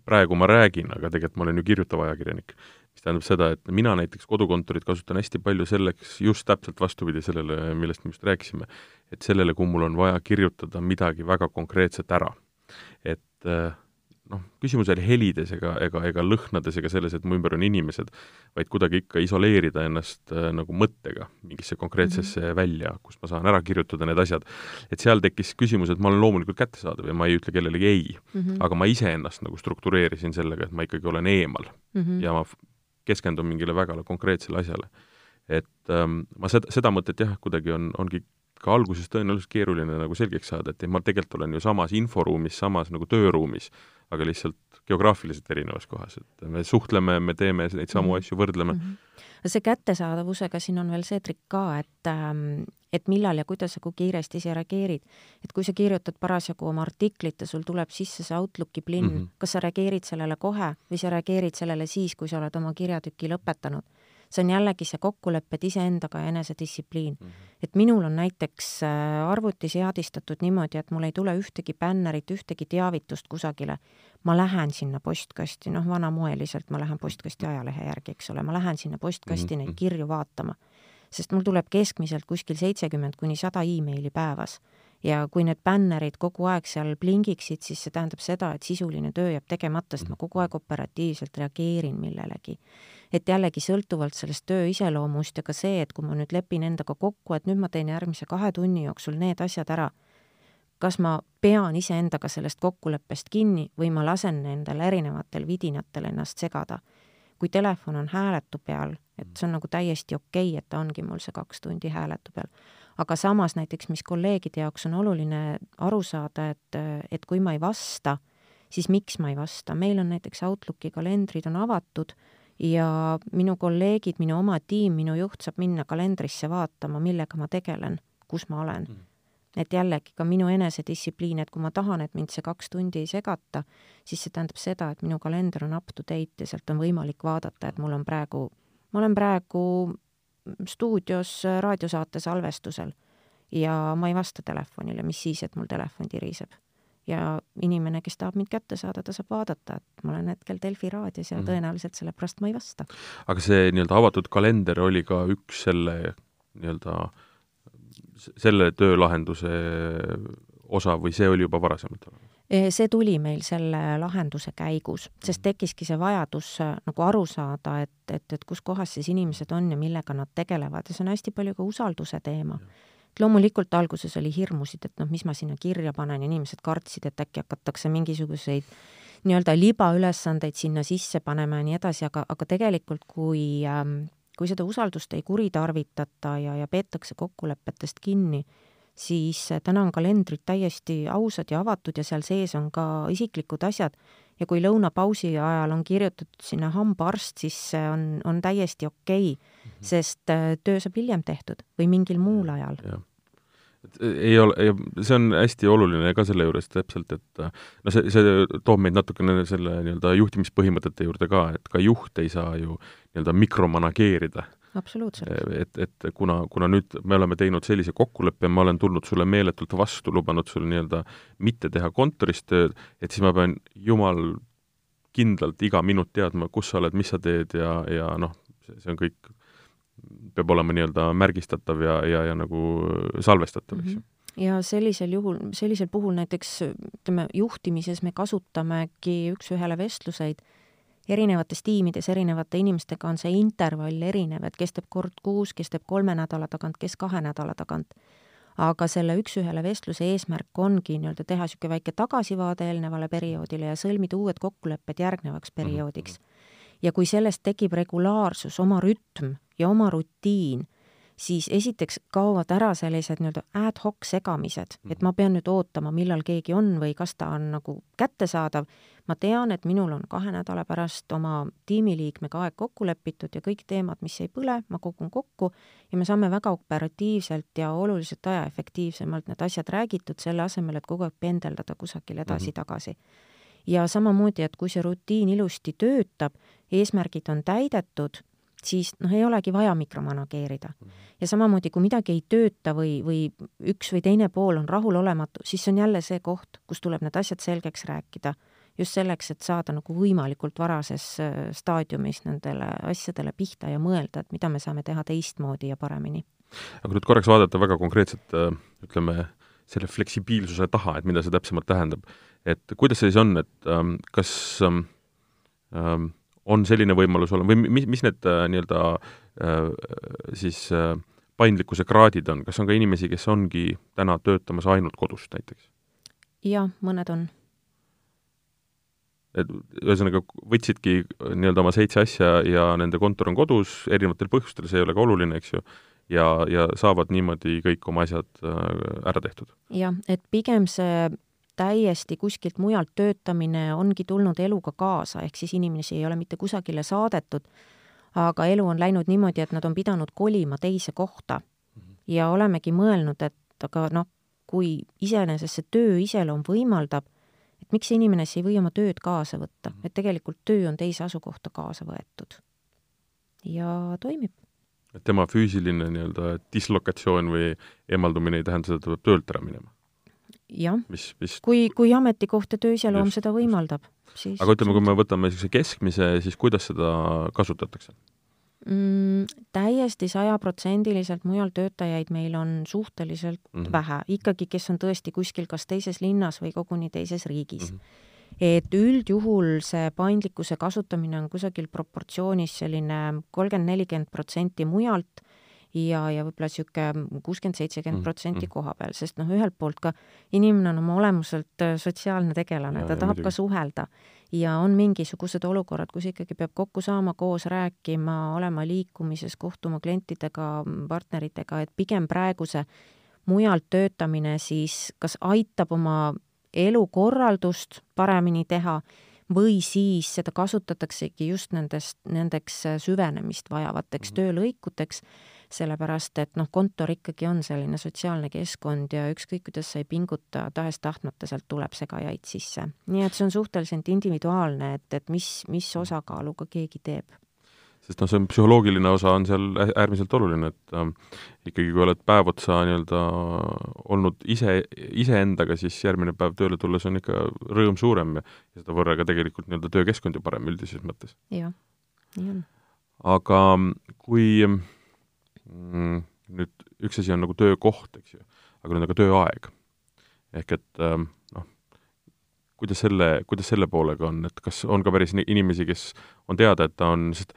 praegu ma räägin, aga tegelikult ma olen ju kirjutav ajakirjanik, mis tähendab seda, et mina näiteks kodukontorit kasutan hästi palju selleks, just täpselt vastupidi sellele, millest me just rääkisime, et sellele, kui mul on vaja kirjutada midagi väga konkreetset ära. et äh, noh, küsimus ole helides ega, ega, ega lõhnades ega selles, et mu ümber on inimesed, vaid kuidagi ikka isoleerida ennast äh, nagu mõttega mingisse konkreetsesse mm -hmm. välja, kus ma saan ära kirjutada need asjad. et seal tekkis küsimus, et ma olen loomulikult kättesaadav ja ma ei ütle kellelegi ei mm, -hmm. aga ma iseennast nagu struktureerisin sellega, et ma ikkagi olen eemal mm -hmm. ja ma keskendun mingile väga konkreetsele asjale. et ähm, ma seda, seda mõtet jah, kuidagi on, ongi ka alguses tõenäoliselt keeruline nagu selgeks saada, et ma tegelikult olen ju samas inforuumis, samas nagu tööruumis, aga lihtsalt geograafiliselt erinevas kohas, et me suhtleme, me teeme neid samu -hmm. asju, võrdleme mm. -hmm. see kättesaadavusega siin on veel see trikk ka, et ähm, et millal ja kuidas sa, kui kiiresti sa reageerid. et kui sa kirjutad parasjagu oma artiklit ja sul tuleb sisse see Outlooki plinn mm, -hmm. kas sa reageerid sellele kohe või sa reageerid sellele siis, kui sa oled oma kirjatüki lõpetanud see on jällegi see kokkulepped iseendaga ja enesedistsipliin mm. -hmm. et minul on näiteks äh, arvuti seadistatud niimoodi, et mul ei tule ühtegi bännerit, ühtegi teavitust kusagile. ma lähen sinna postkasti, noh, vanamoeliselt ma lähen postkasti ajalehe järgi, eks ole, ma lähen sinna postkasti mm -hmm. neid kirju vaatama. sest mul tuleb keskmiselt kuskil seitsekümmend kuni sada emaili päevas ja kui need bännerid kogu aeg seal plingiksid, siis see tähendab seda, et sisuline töö jääb tegemata, sest ma kogu aeg operatiivselt reageerin millelegi. Et jällegi sõltuvalt sellest töö iseloomust ja ka see, et kui ma nüüd lepin endaga kokku, et nüüd ma teen järgmise kahe tunni jooksul need asjad ära, kas ma pean iseendaga sellest kokkuleppest kinni või ma lasen nendel erinevatel vidinatel ennast segada. kui telefon on hääletu peal, et see on nagu täiesti okei okay,, et ta ongi mul see kaks tundi hääletu peal, aga samas näiteks, mis kolleegide jaoks on oluline aru saada, et, et kui ma ei vasta, siis miks ma ei vasta, meil on näiteks Outlooki kalendrid on avatud ja minu kolleegid, minu oma tiim, minu juht saab minna kalendrisse vaatama, millega ma tegelen, kus ma olen mm. et jällegi ka minu enesedistsipliin, et kui ma tahan, et mind see kaks tundi ei segata, siis see tähendab seda, et minu kalender on up to date ja sealt on võimalik vaadata, et mul on praegu, ma olen praegu stuudios raadiosaate salvestusel ja ma ei vasta telefonile, mis siis, et mul telefon tiriseb ja inimene, kes tahab mind kätte saada, ta saab vaadata, et ma olen hetkel Delfi raadios ja mm -hmm. tõenäoliselt sellepärast ma ei vasta. aga see nii-öelda avatud kalender oli ka üks selle nii-öelda, selle töölahenduse osa või see oli juba varasemalt olemas? E, see tuli meil selle lahenduse käigus, sest tekkiski see vajadus äh, nagu aru saada, et, et, et kus kohas siis inimesed on ja millega nad tegelevad. Ja see on hästi palju ka usalduse teema. Et loomulikult alguses oli hirmusid, et noh, mis ma sinna kirja panen, inimesed kartsid, et äkki hakatakse mingisuguseid nii-öelda libaülesandeid sinna sisse panema ja nii edasi, aga, aga tegelikult kui ähm, kui seda usaldust ei kuritarvitata ja, ja peetakse kokkulepetest kinni, siis täna on kalendrid täiesti ausad ja avatud ja seal sees on ka isiklikud asjad ja kui lõunapausi ajal on kirjutatud sinna hambaarst, siis see on, on täiesti okei okay, mm, -hmm. sest äh, töö saab hiljem tehtud või mingil muul ajal. et ei ole, see on hästi oluline ka selle juures täpselt, et äh, no see, see toob meid natukene selle nii-öelda juhtimispõhimõtete juurde ka, et ka juht ei saa ju nii-öelda mikromanageerida absoluutselt. et, et kuna, kuna nüüd me oleme teinud sellise kokkuleppe, ma olen tulnud sulle meeletult vastu, lubanud sul nii-öelda mitte teha kontoris tööd, et siis ma pean jumal kindlalt iga minut teadma, kus sa oled, mis sa teed ja, ja noh, see on kõik, peab olema nii-öelda märgistatav ja, ja, ja nagu salvestatav, eks ju mm -hmm ja sellisel juhul, sellisel puhul näiteks ütleme, juhtimises me kasutamegi üks-ühele vestluseid erinevates tiimides erinevate inimestega on see intervall erinev, et kes teeb kord kuus, kes teeb kolme nädala tagant, kes kahe nädala tagant. aga selle üks-ühele vestluse eesmärk ongi nii-öelda teha niisugune väike tagasivaade eelnevale perioodile ja sõlmida uued kokkulepped järgnevaks perioodiks. ja kui sellest tekib regulaarsus, oma rütm ja oma rutiin siis esiteks kaovad ära sellised nii-öelda ad hoc segamised, et ma pean nüüd ootama, millal keegi on või kas ta on nagu kättesaadav. ma tean, et minul on kahe nädala pärast oma tiimiliikmega aeg kokku lepitud ja kõik teemad, mis ei põle, ma kogun kokku ja me saame väga operatiivselt ja oluliselt ajaefektiivsemalt need asjad räägitud, selle asemel, et kogu aeg pendeldada kusagil edasi-tagasi ja samamoodi, et kui see rutiin ilusti töötab, eesmärgid on täidetud siis noh, ei olegi vaja mikromanageerida. Mhm. ja samamoodi, kui midagi ei tööta või, või üks või teine pool on rahulolematu, siis see on jälle see koht, kus tuleb need asjad selgeks rääkida. just selleks, et saada nagu võimalikult varases äh, staadiumis nendele asjadele pihta ja mõelda, et mida me saame teha teistmoodi ja paremini. aga nüüd korraks vaadata väga konkreetselt, äh, ütleme, selle fleksibiilsuse taha, et mida see täpsemalt tähendab, et kuidas see siis on, et ähm, kas ähm, ähm on selline võimalus olemas või mis, mis need äh, nii-öelda äh, siis äh, paindlikkuse kraadid on, kas on ka inimesi, kes ongi täna töötamas ainult kodust näiteks? jah, mõned on. et ühesõnaga, võtsidki nii-öelda oma seitse asja ja nende kontor on kodus erinevatel põhjustel, see ei ole ka oluline, eks ju, ja, ja saavad niimoodi kõik oma asjad ära tehtud? jah, et pigem see täiesti kuskilt mujalt töötamine ongi tulnud eluga kaasa, ehk siis inimesi ei ole mitte kusagile saadetud, aga elu on läinud niimoodi, et nad on pidanud kolima teise kohta. ja olemegi mõelnud, et aga noh, kui iseenesest see töö iseloom võimaldab, et miks inimene siis ei või oma tööd kaasa võtta, et tegelikult töö on teise asukohta kaasa võetud. ja toimib. et tema füüsiline nii-öelda dislokatsioon või eemaldumine ei tähenda seda, et ta peab töölt ära minema? Jah, kui, kui ametikoht ja töö iseloom seda võimaldab, siis aga ütleme, kui me võtame niisuguse keskmise, siis kuidas seda kasutatakse mm,? Täiesti sajaprotsendiliselt mujal töötajaid meil on suhteliselt mm -hmm. vähe, ikkagi, kes on tõesti kuskil kas teises linnas või koguni teises riigis mm. -hmm et üldjuhul see paindlikkuse kasutamine on kusagil proportsioonis selline kolmkümmend, nelikümmend protsenti mujalt ja, ja võib-olla niisugune kuuskümmend, seitsekümmend protsenti mm. koha peal, sest noh, ühelt poolt ka inimene on oma olemuselt äh, sotsiaalne tegelane, ta tahab ka suhelda ja on mingisugused olukorrad, kus ikkagi peab kokku saama, koos rääkima, olema liikumises, kohtuma klientidega, partneritega, et pigem praegu see mujalt töötamine siis kas aitab oma elukorraldust paremini teha või siis seda kasutataksegi just nendest, nendeks süvenemist vajavateks mm. töölõikudeks sellepärast et noh, kontor ikkagi on selline sotsiaalne keskkond ja ükskõik, kuidas sa ei pinguta, tahes-tahtmata sealt tuleb segajaid sisse. nii et see on suhteliselt individuaalne, et, et mis, mis osakaaluga keegi teeb sest noh, see psühholoogiline osa on seal äärmiselt oluline, et äh, ikkagi kui oled päev otsa nii-öelda olnud ise, iseendaga, siis järgmine päev tööle tulles on ikka rõõm suurem ja, ja seda võrra ka tegelikult nii-öelda töökeskkond ju parem üldises mõttes. jah, nii on. aga kui äh, mm, nüüd üks asi on nagu töökoht, eks ju, aga nüüd on ka tööaeg. ehk et ähm, noh, kuidas selle, kuidas selle poolega on, et kas on ka päris inimesi, kes on teada, et ta on, sest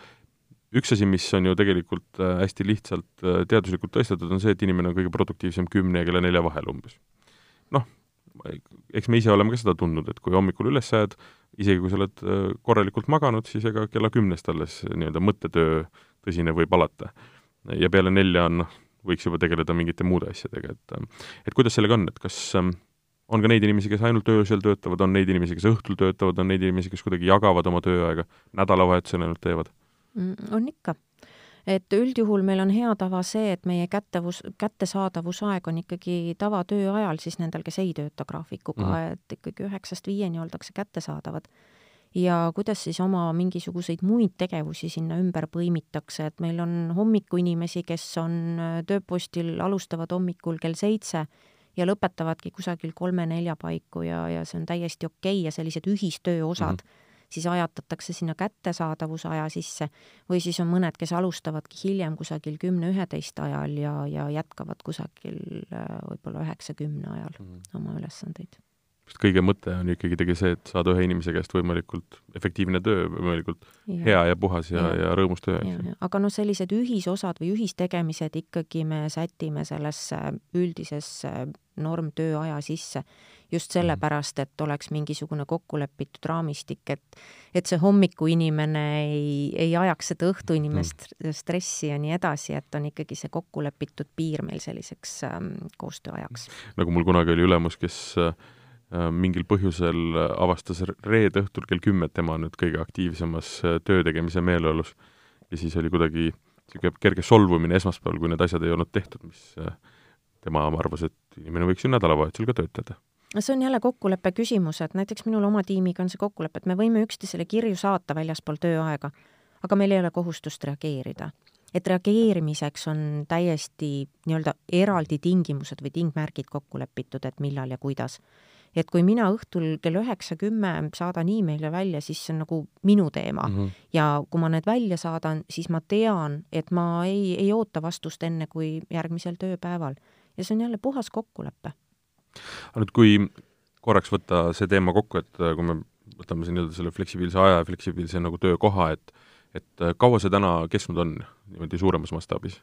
üks asi, mis on ju tegelikult äh, hästi lihtsalt äh, teaduslikult tõestatud, on see, et inimene on kõige produktiivsem kümne ja kella nelja vahel umbes. noh, eks me ise oleme ka seda tundnud, et kui hommikul üles jääd, isegi kui sa oled äh, korralikult maganud, siis ega kella kümnest alles nii-öelda mõttetöö tõsine võib alata ja peale nelja on, noh, võiks juba tegeleda mingite muude asjadega, et et kuidas sellega on, et kas ähm, on ka neid inimesi, kes ainult öösel töötavad, on neid inimesi, kes õhtul töötavad, on neid inimesi, kes kuidagi jagavad oma tööaega, nädalavahetusel ainult teevad mm,? on ikka. et üldjuhul meil on hea tava see, et meie kättevus, kättesaadavusaeg on ikkagi tavatööajal siis nendel, kes ei tööta graafikuga mm, -hmm. et ikkagi üheksast viieni oldakse kättesaadavad ja kuidas siis oma mingisuguseid muid tegevusi sinna ümber põimitakse, et meil on hommikuinimesi, kes on äh, tööpostil, alustavad hommikul kell seitse ja lõpetavadki kusagil kolme-nelja paiku ja, ja see on täiesti okei okay ja sellised ühistöö osad mm, -hmm. siis ajatatakse sinna kättesaadavuse aja sisse või siis on mõned, kes alustavadki hiljem kusagil kümne-üheteist ajal ja, ja jätkavad kusagil äh, võib-olla üheksa-kümne ajal mm oma ülesandeid sest kõige mõte on ikkagi tegelikult see, et saada ühe inimese käest võimalikult efektiivne töö, võimalikult ja. hea ja puhas ja, ja, ja rõõmus töö, ju. aga noh, sellised ühisosad või ühistegemised ikkagi me sätime sellesse üldisesse normtööaja sisse just mhm. sellepärast, et oleks mingisugune kokkulepitud raamistik, et et see hommikuinimene ei, ei ajaks seda õhtuinimest mm. stressi ja nii edasi, et on ikkagi see kokkulepitud piir meil selliseks ähm, koostööajaks. nagu mul kunagi oli ülemus, kes Äh, mingil põhjusel avastas reede õhtul kell kümme, et tema on nüüd kõige aktiivsemas äh, töö tegemise meeleolus. ja siis oli kuidagi niisugune kerge solvumine esmaspäeval, kui need asjad ei olnud tehtud, mis äh, tema arvas, et inimene võiks ju nädalavahetusel ka töötada see on jälle kokkuleppe küsimus, et näiteks minul oma tiimiga on see kokkulepe, et me võime üksteisele kirju saata väljaspool tööaega, aga meil ei ole kohustust reageerida. et reageerimiseks on täiesti nii-öelda eraldi tingimused või tingmärgid kokku lepitud, et millal ja kuidas et kui mina õhtul kell üheksa, kümme saadan email'e välja, siis see on nagu minu teema mm. -hmm. ja kui ma need välja saadan, siis ma tean, et ma ei, ei oota vastust enne kui järgmisel tööpäeval. ja see on jälle puhas kokkulepe. aga nüüd, kui korraks võtta see teema kokku, et äh, kui me võtame siin nii-öelda selle fleksibiilse aja ja fleksibiilse nagu töökoha, et et äh, kaua see täna kestnud on niimoodi suuremas mastaabis?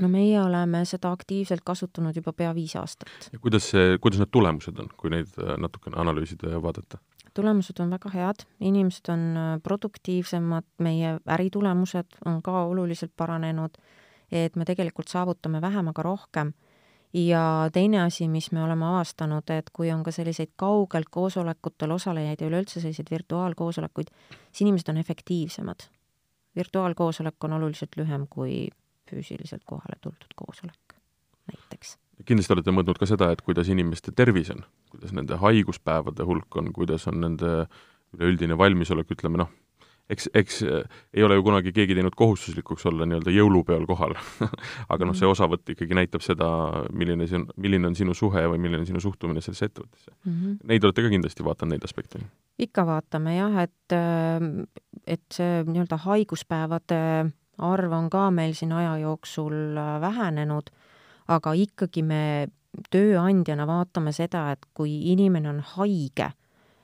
No meie oleme seda aktiivselt kasutanud juba pea viis aastat. ja kuidas see, kuidas need tulemused on, kui neid äh, natukene analüüsida ja vaadata? tulemused on väga head, inimesed on äh, produktiivsemad, meie äritulemused on ka oluliselt paranenud, et me tegelikult saavutame vähem, aga rohkem. ja teine asi, mis me oleme avastanud, et kui on ka selliseid kaugelt koosolekutel osalejaid ja üleüldse selliseid virtuaalkoosolekuid, siis inimesed on efektiivsemad. virtuaalkoosolek on oluliselt lühem kui füüsiliselt kohale tuldud koosolek näiteks. kindlasti olete mõõtnud ka seda, et kuidas inimeste tervis on, kuidas nende haiguspäevade hulk on, kuidas on nende üleüldine valmisolek, ütleme noh, eks, eks äh, ei ole ju kunagi keegi teinud kohustuslikuks olla nii-öelda jõulupeol kohal [laughs] aga noh, see mhm. osavõtt ikkagi näitab seda, milline see on, milline on sinu suhe või milline on sinu suhtumine sellesse ettevõttesse mm. -hmm. Neid olete ka kindlasti vaadanud, neid aspekte? ikka vaatame jah, et, äh, et see nii-öelda haiguspäevade arv on ka meil siin aja jooksul äh, vähenenud, aga ikkagi me tööandjana vaatame seda, et kui inimene on haige,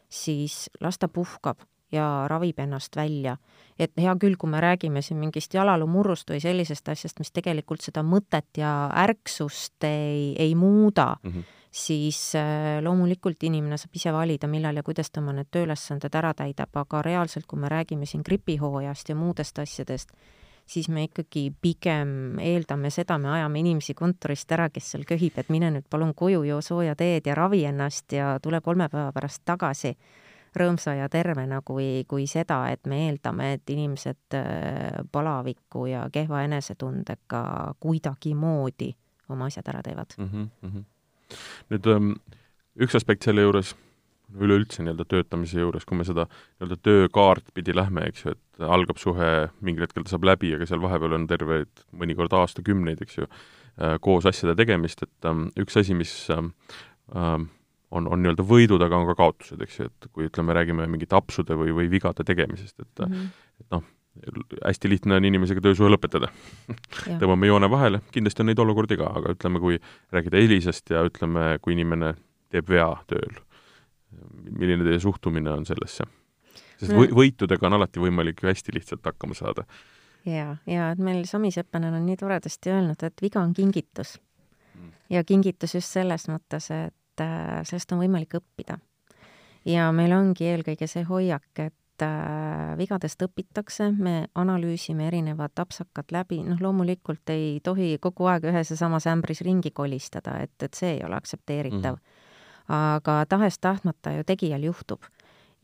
siis las ta puhkab ja ravib ennast välja. et hea küll, kui me räägime siin mingist jalaluumurrust või sellisest asjast, mis tegelikult seda mõtet ja ärksust ei, ei muuda mm, -hmm. siis äh, loomulikult inimene saab ise valida, millal ja kuidas ta oma need tööülesanded ära täidab, aga reaalselt, kui me räägime siin gripihooajast ja muudest asjadest, siis me ikkagi pigem eeldame seda, me ajame inimesi kontorist ära, kes seal köhib, et mine nüüd palun koju, joo sooja teed ja ravi ennast ja tule kolme päeva pärast tagasi rõõmsa ja tervena, kui, kui seda, et me eeldame, et inimesed äh, palaviku ja kehva enesetundega kuidagimoodi oma asjad ära teevad mm. -hmm. nüüd um, üks aspekt selle juures üleüldse nii-öelda töötamise juures, kui me seda nii-öelda töökaart pidi lähme, eks ju, et algab suhe, mingil hetkel ta saab läbi, aga seal vahepeal on terveid mõnikord aastakümneid, eks ju, äh, koos asjade tegemist, et um, üks asi, mis um, um, on, on nii-öelda võidud, aga on ka kaotused, eks ju, et kui ütleme, räägime mingite apsude või, või vigade tegemisest, et mm -hmm. et noh, hästi lihtne on inimesega töösuhe lõpetada [laughs] tõmbame joone vahele, kindlasti on neid olukordi ka, aga ütleme, kui rääkida Elisast ja ütleme, kui inimene teeb vea tööl milline teie suhtumine on sellesse? sest no. võitudega on alati võimalik ju hästi lihtsalt hakkama saada. ja, ja et meil Sami Seppanen on nii toredasti öelnud, et viga on kingitus mm.. ja kingitus just selles mõttes, et äh, sellest on võimalik õppida. ja meil ongi eelkõige see hoiak, et äh, vigadest õpitakse, me analüüsime erinevad apsakad läbi, noh, loomulikult ei tohi kogu aeg ühes ja samas ämbris ringi kolistada, et, et see ei ole aktsepteeritav mm. -hmm aga tahes-tahtmata ju tegijal juhtub.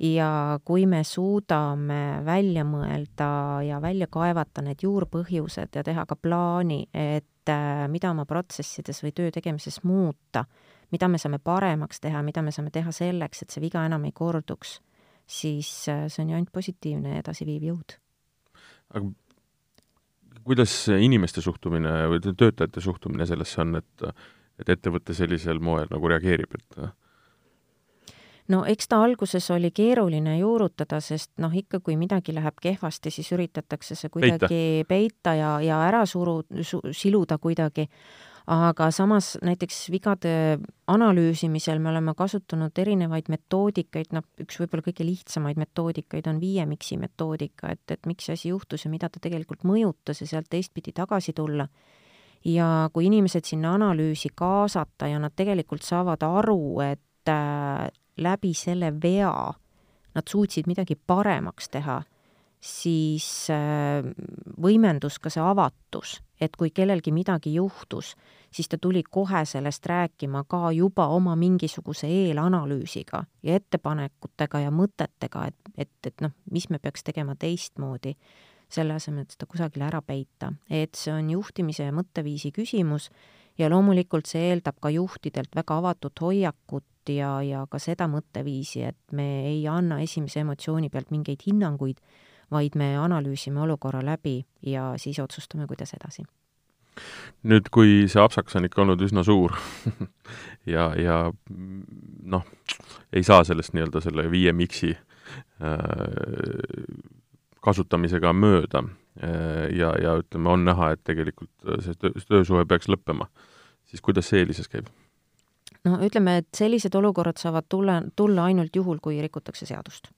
ja kui me suudame välja mõelda ja välja kaevata need juurpõhjused ja teha ka plaani, et äh, mida oma protsessides või töö tegemises muuta, mida me saame paremaks teha, mida me saame teha selleks, et see viga enam ei korduks, siis äh, see on ju ainult positiivne ja edasiviiv jõud. aga kuidas inimeste suhtumine või töötajate suhtumine sellesse on, et et ettevõte sellisel moel nagu reageerib, et no eks ta alguses oli keeruline juurutada, sest noh, ikka kui midagi läheb kehvasti, siis üritatakse see kuidagi peita, peita ja, ja ära suru su,, siluda kuidagi. Aga samas näiteks vigade analüüsimisel me oleme kasutanud erinevaid metoodikaid, noh, üks võib-olla kõige lihtsamaid metoodikaid on viie miksi metoodika, et, et miks see asi juhtus ja mida ta tegelikult mõjutas ja sealt teistpidi tagasi tulla. Ja kui inimesed sinna analüüsi kaasata ja nad tegelikult saavad aru, et äh, läbi selle vea nad suutsid midagi paremaks teha, siis äh, võimendus ka see avatus et kui kellelgi midagi juhtus, siis ta tuli kohe sellest rääkima ka juba oma mingisuguse eelanalüüsiga ja ettepanekutega ja mõtetega, et, et, et noh, mis me peaks tegema teistmoodi, selle asemel, et seda kusagile ära peita. et see on juhtimise ja mõtteviisi küsimus ja loomulikult see eeldab ka juhtidelt väga avatud hoiakut ja, ja ka seda mõtteviisi, et me ei anna esimese emotsiooni pealt mingeid hinnanguid, vaid me analüüsime olukorra läbi ja siis otsustame, kuidas edasi. nüüd, kui see apsakas on ikka olnud üsna suur [laughs] ja, ja noh, ei saa sellest nii-öelda selle viie miksi äh, kasutamisega mööda äh, ja, ja ütleme, on näha, et tegelikult see töö, töösuhe peaks lõppema, siis kuidas see eelises käib? no ütleme, et sellised olukorrad saavad tulla, tulla ainult juhul, kui rikutakse seadust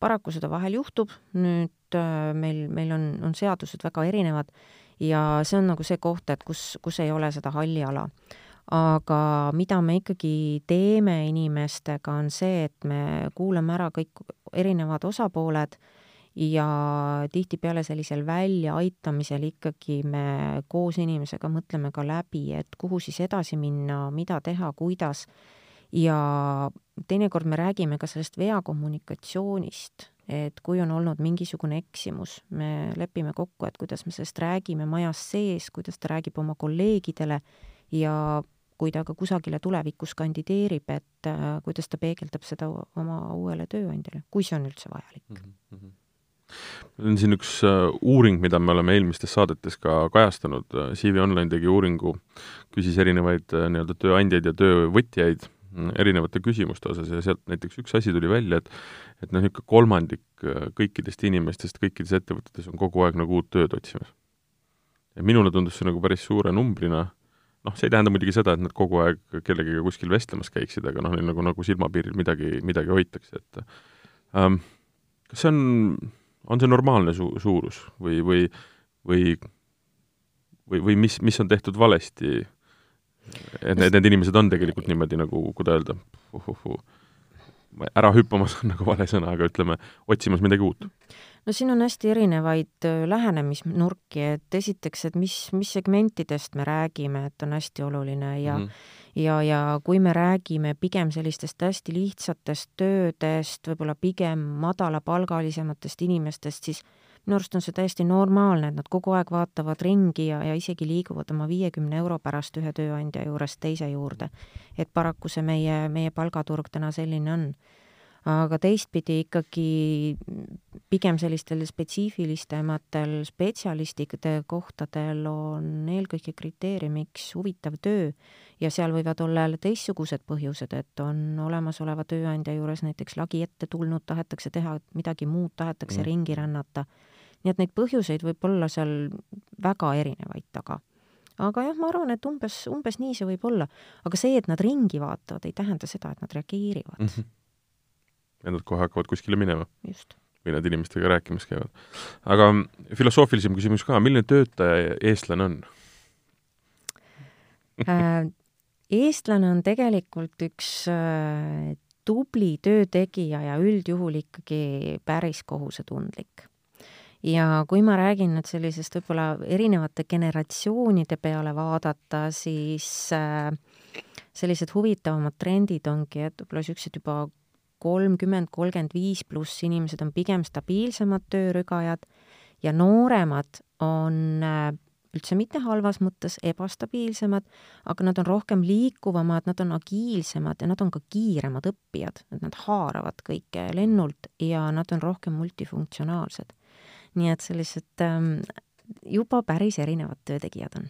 paraku seda vahel juhtub, nüüd äh, meil, meil on, on seadused väga erinevad ja see on nagu see koht, et kus, kus ei ole seda halli ala. aga mida me ikkagi teeme inimestega, on see, et me kuulame ära kõik erinevad osapooled ja tihtipeale sellisel väljaaitamisel ikkagi me koos inimesega mõtleme ka läbi, et kuhu siis edasi minna, mida teha, kuidas ja teinekord me räägime ka sellest veakommunikatsioonist, et kui on olnud mingisugune eksimus, me lepime kokku, et kuidas me sellest räägime majas sees, kuidas ta räägib oma kolleegidele ja kui ta ka kusagile tulevikus kandideerib, et äh, kuidas ta peegeldab seda oma uuele tööandjale, kui see on üldse vajalik mm. -hmm meil on siin üks äh, uuring, mida me oleme eelmistes saadetes ka kajastanud, CV Online tegi uuringu, küsis erinevaid äh, nii-öelda tööandjaid ja töövõtjaid erinevate küsimuste osas ja sealt näiteks üks asi tuli välja, et et noh, niisugune kolmandik äh, kõikidest inimestest kõikides ettevõtetes on kogu aeg nagu uut tööd otsimas. ja minule tundus see nagu päris suure numbrina, noh, see ei tähenda muidugi seda, et nad kogu aeg kellegagi kuskil vestlemas käiksid, aga noh, neil nagu, nagu silmapiiril midagi, midagi hoitakse, et ähm, kas see on, on see normaalne su-, suurus või, või või või, või mis, mis on tehtud valesti et need, need inimesed on tegelikult niimoodi nagu, kuidas öelda uh,, uh, uh, ära hüppamas on nagu vale sõna, aga ütleme, otsimas midagi uut? No siin on hästi erinevaid lähenemisnurki, et esiteks, et mis, mis segmentidest me räägime, et on hästi oluline ja mm -hmm. ja, ja kui me räägime pigem sellistest hästi lihtsatest töödest, võib-olla pigem madalapalgalisematest inimestest, siis minu arust on see täiesti normaalne, et nad kogu aeg vaatavad ringi ja, ja isegi liiguvad oma viiekümne euro pärast ühe tööandja juurest teise juurde. et paraku see meie, meie palgaturg täna selline on. Aga teistpidi ikkagi pigem sellistel spetsiifilistematel spetsialistide kohtadel on eelkõige kriteeriumiks huvitav töö ja seal võivad olla jälle teistsugused põhjused, et on olemasoleva tööandja juures näiteks lagi ette tulnud, tahetakse teha midagi muud, tahetakse mm. ringi rännata nii et neid põhjuseid võib olla seal väga erinevaid taga. aga jah, ma arvan, et umbes, umbes nii see võib olla. aga see, et nad ringi vaatavad, ei tähenda seda, et nad reageerivad mm. -hmm. Ja nad kohe hakkavad kuskile minema. või nad inimestega rääkimas käivad. aga filosoofilisem küsimus ka, milline töötaja eestlane on äh, eestlane on tegelikult üks äh, tubli töötegija ja üldjuhul ikkagi päris kohusetundlik ja kui ma räägin nüüd sellisest võib-olla erinevate generatsioonide peale vaadata, siis äh, sellised huvitavamad trendid ongi, et võib-olla niisugused juba kolmkümmend, kolmkümmend viis pluss inimesed on pigem stabiilsemad töörügajad ja nooremad on äh, üldse mitte halvas mõttes ebastabiilsemad, aga nad on rohkem liikuvamad, nad on agiilsemad ja nad on ka kiiremad õppijad, et nad haaravad kõike lennult ja nad on rohkem multifunktsionaalsed nii et sellised ähm, juba päris erinevad töötegijad on.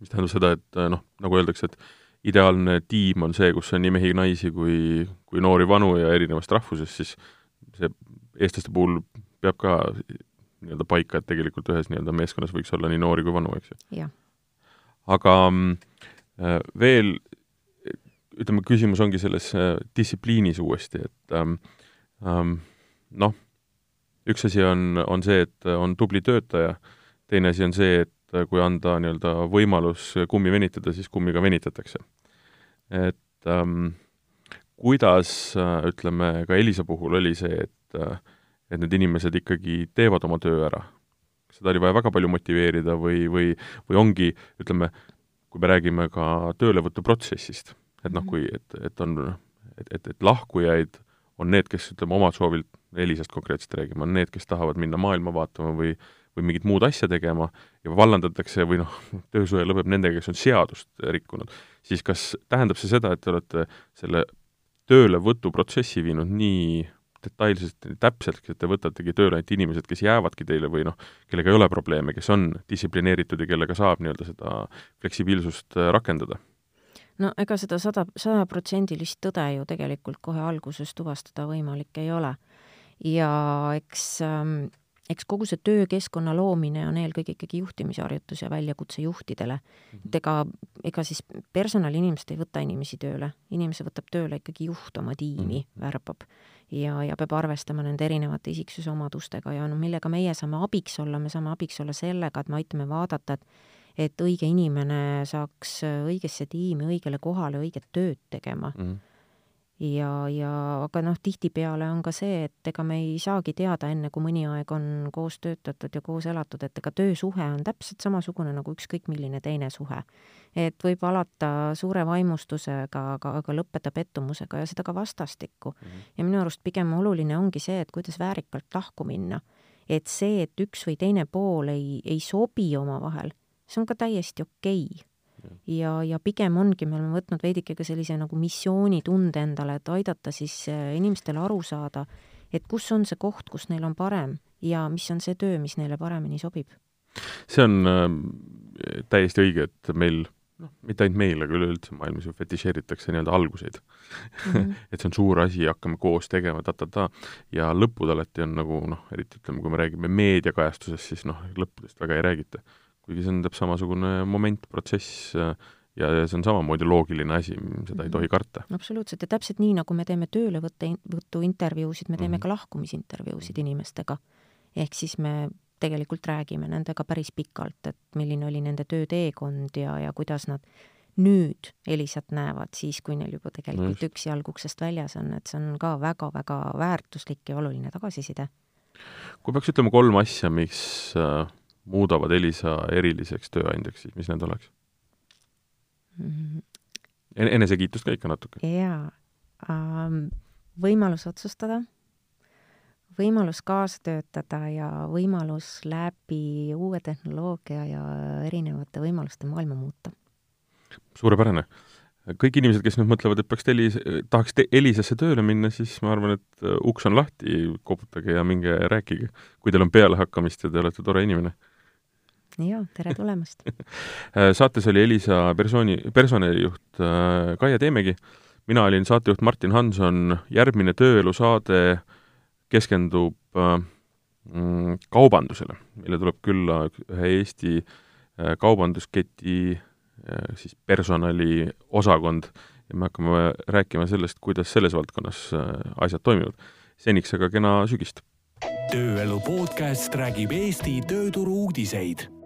mis tähendab seda, et äh, noh, nagu öeldakse, et ideaalne tiim on see, kus on nii mehi, naisi kui, kui noori-vanu ja erinevast rahvusest, siis see eestlaste puhul peab ka nii-öelda paika, et tegelikult ühes nii-öelda meeskonnas võiks olla nii noori kui vanu, eks ju. aga äh, veel ütleme, küsimus ongi selles äh, distsipliinis uuesti, et ähm, ähm, noh, üks asi on, on see, et on tubli töötaja, teine asi on see, et kui anda nii-öelda võimalus kummi venitada, siis kummiga venitatakse. et ähm, kuidas äh, ütleme, ka Elisa puhul oli see, et äh, et need inimesed ikkagi teevad oma töö ära. seda oli vaja väga palju motiveerida või, või, või ongi, ütleme, kui me räägime ka töölevõtuprotsessist, et noh, mhm. kui, et, et on, et, et, et lahkujaid on need, kes ütleme, oma soovilt, Elisast konkreetselt räägime, on need, kes tahavad minna maailma vaatama või või mingit muud asja tegema ja vallandatakse või noh, töösuhe lõpeb nendega, kes on seadust rikkunud, siis kas tähendab see seda, et te olete selle töölevõtuprotsessi viinud nii detailselt, täpselt, et te võtategi tööle ainult inimesed, kes jäävadki teile või noh, kellega ei ole probleeme, kes on distsiplineeritud ja kellega saab nii-öelda seda fleksibiilsust äh, rakendada? no ega seda sada, sajaprotsendilist tõde ju tegelikult kohe alguses tuvastada võimalik ei ole. ja eks ähm, eks kogu see töökeskkonna loomine on eelkõige ikkagi juhtimisharjutus ja väljakutse juhtidele mm. -hmm. et ega, ega siis personaliinimesed ei võta inimesi tööle, inimese võtab tööle ikkagi juht oma tiimi mm, -hmm. värbab ja, ja peab arvestama nende erinevate isiksuse omadustega ja noh, millega meie saame abiks olla, me saame abiks olla sellega, et me aitame vaadata, et et õige inimene saaks õigesse tiimi, õigele kohale õiget tööd tegema mm. -hmm ja, ja aga noh, tihtipeale on ka see, et ega me ei saagi teada enne, kui mõni aeg on koos töötatud ja koos elatud, et ega töösuhe on täpselt samasugune nagu ükskõik milline teine suhe. et võib alata suure vaimustusega, aga, aga lõppeda pettumusega ja seda ka vastastikku mm. -hmm. ja minu arust pigem oluline ongi see, et kuidas väärikalt lahku minna. et see, et üks või teine pool ei, ei sobi omavahel, see on ka täiesti okei okay ja, ja pigem ongi, me oleme võtnud veidike ka sellise nagu missioonitunde endale, et aidata siis äh, inimestel aru saada, et kus on see koht, kus neil on parem ja mis on see töö, mis neile paremini sobib. see on äh, täiesti õige, et meil noh, mitte ainult meil, aga üleüldse maailmas ju fetišeeritakse nii-öelda alguseid mm. -hmm. [laughs] et see on suur asi, hakkame koos tegema ta-ta-ta ja lõpud alati on nagu noh, eriti ütleme, kui me räägime meediakajastusest, siis noh, lõppudest väga ei räägita kuigi see on täpselt samasugune moment, protsess ja see on samamoodi loogiline asi, seda ei tohi mhm. karta. absoluutselt, ja täpselt nii, nagu me teeme töölevõtte, võtu intervjuusid, me teeme mm -hmm. ka lahkumisintervjuusid inimestega. ehk siis me tegelikult räägime nendega päris pikalt, et milline oli nende tööteekond ja, ja kuidas nad nüüd Elisat näevad, siis kui neil juba tegelikult no üks jalg uksest väljas on, et see on ka väga-väga väärtuslik ja oluline tagasiside. kui peaks ütlema kolm asja, mis äh, muudavad Elisa eriliseks tööandjaks, siis mis need oleks mm? -hmm. enesekiitust ka ikka natuke. jaa ähm,, võimalus otsustada, võimalus kaasa töötada ja võimalus läbi uue tehnoloogia ja erinevate võimaluste maailma muuta. suurepärane kõik inimesed, kes nüüd mõtlevad, et peaks Telis, tahaks te Elisasse tööle minna, siis ma arvan, et äh, uks on lahti, koputage ja minge rääkige, kui teil on pealehakkamist ja te olete tore inimene jaa, tere tulemast. Äh, [laughs] saates oli Elisa persooni, personalijuht äh, Kaia Teemägi, mina olin saatejuht Martin Hanson, järgmine tööelu saade keskendub äh, mm, kaubandusele, meile tuleb külla ühe Eesti kaubandusketi siis personaliosakond ja me hakkame rääkima sellest, kuidas selles valdkonnas asjad toimivad. seniks aga kena sügist! tööelu podcast räägib Eesti tööturu uudiseid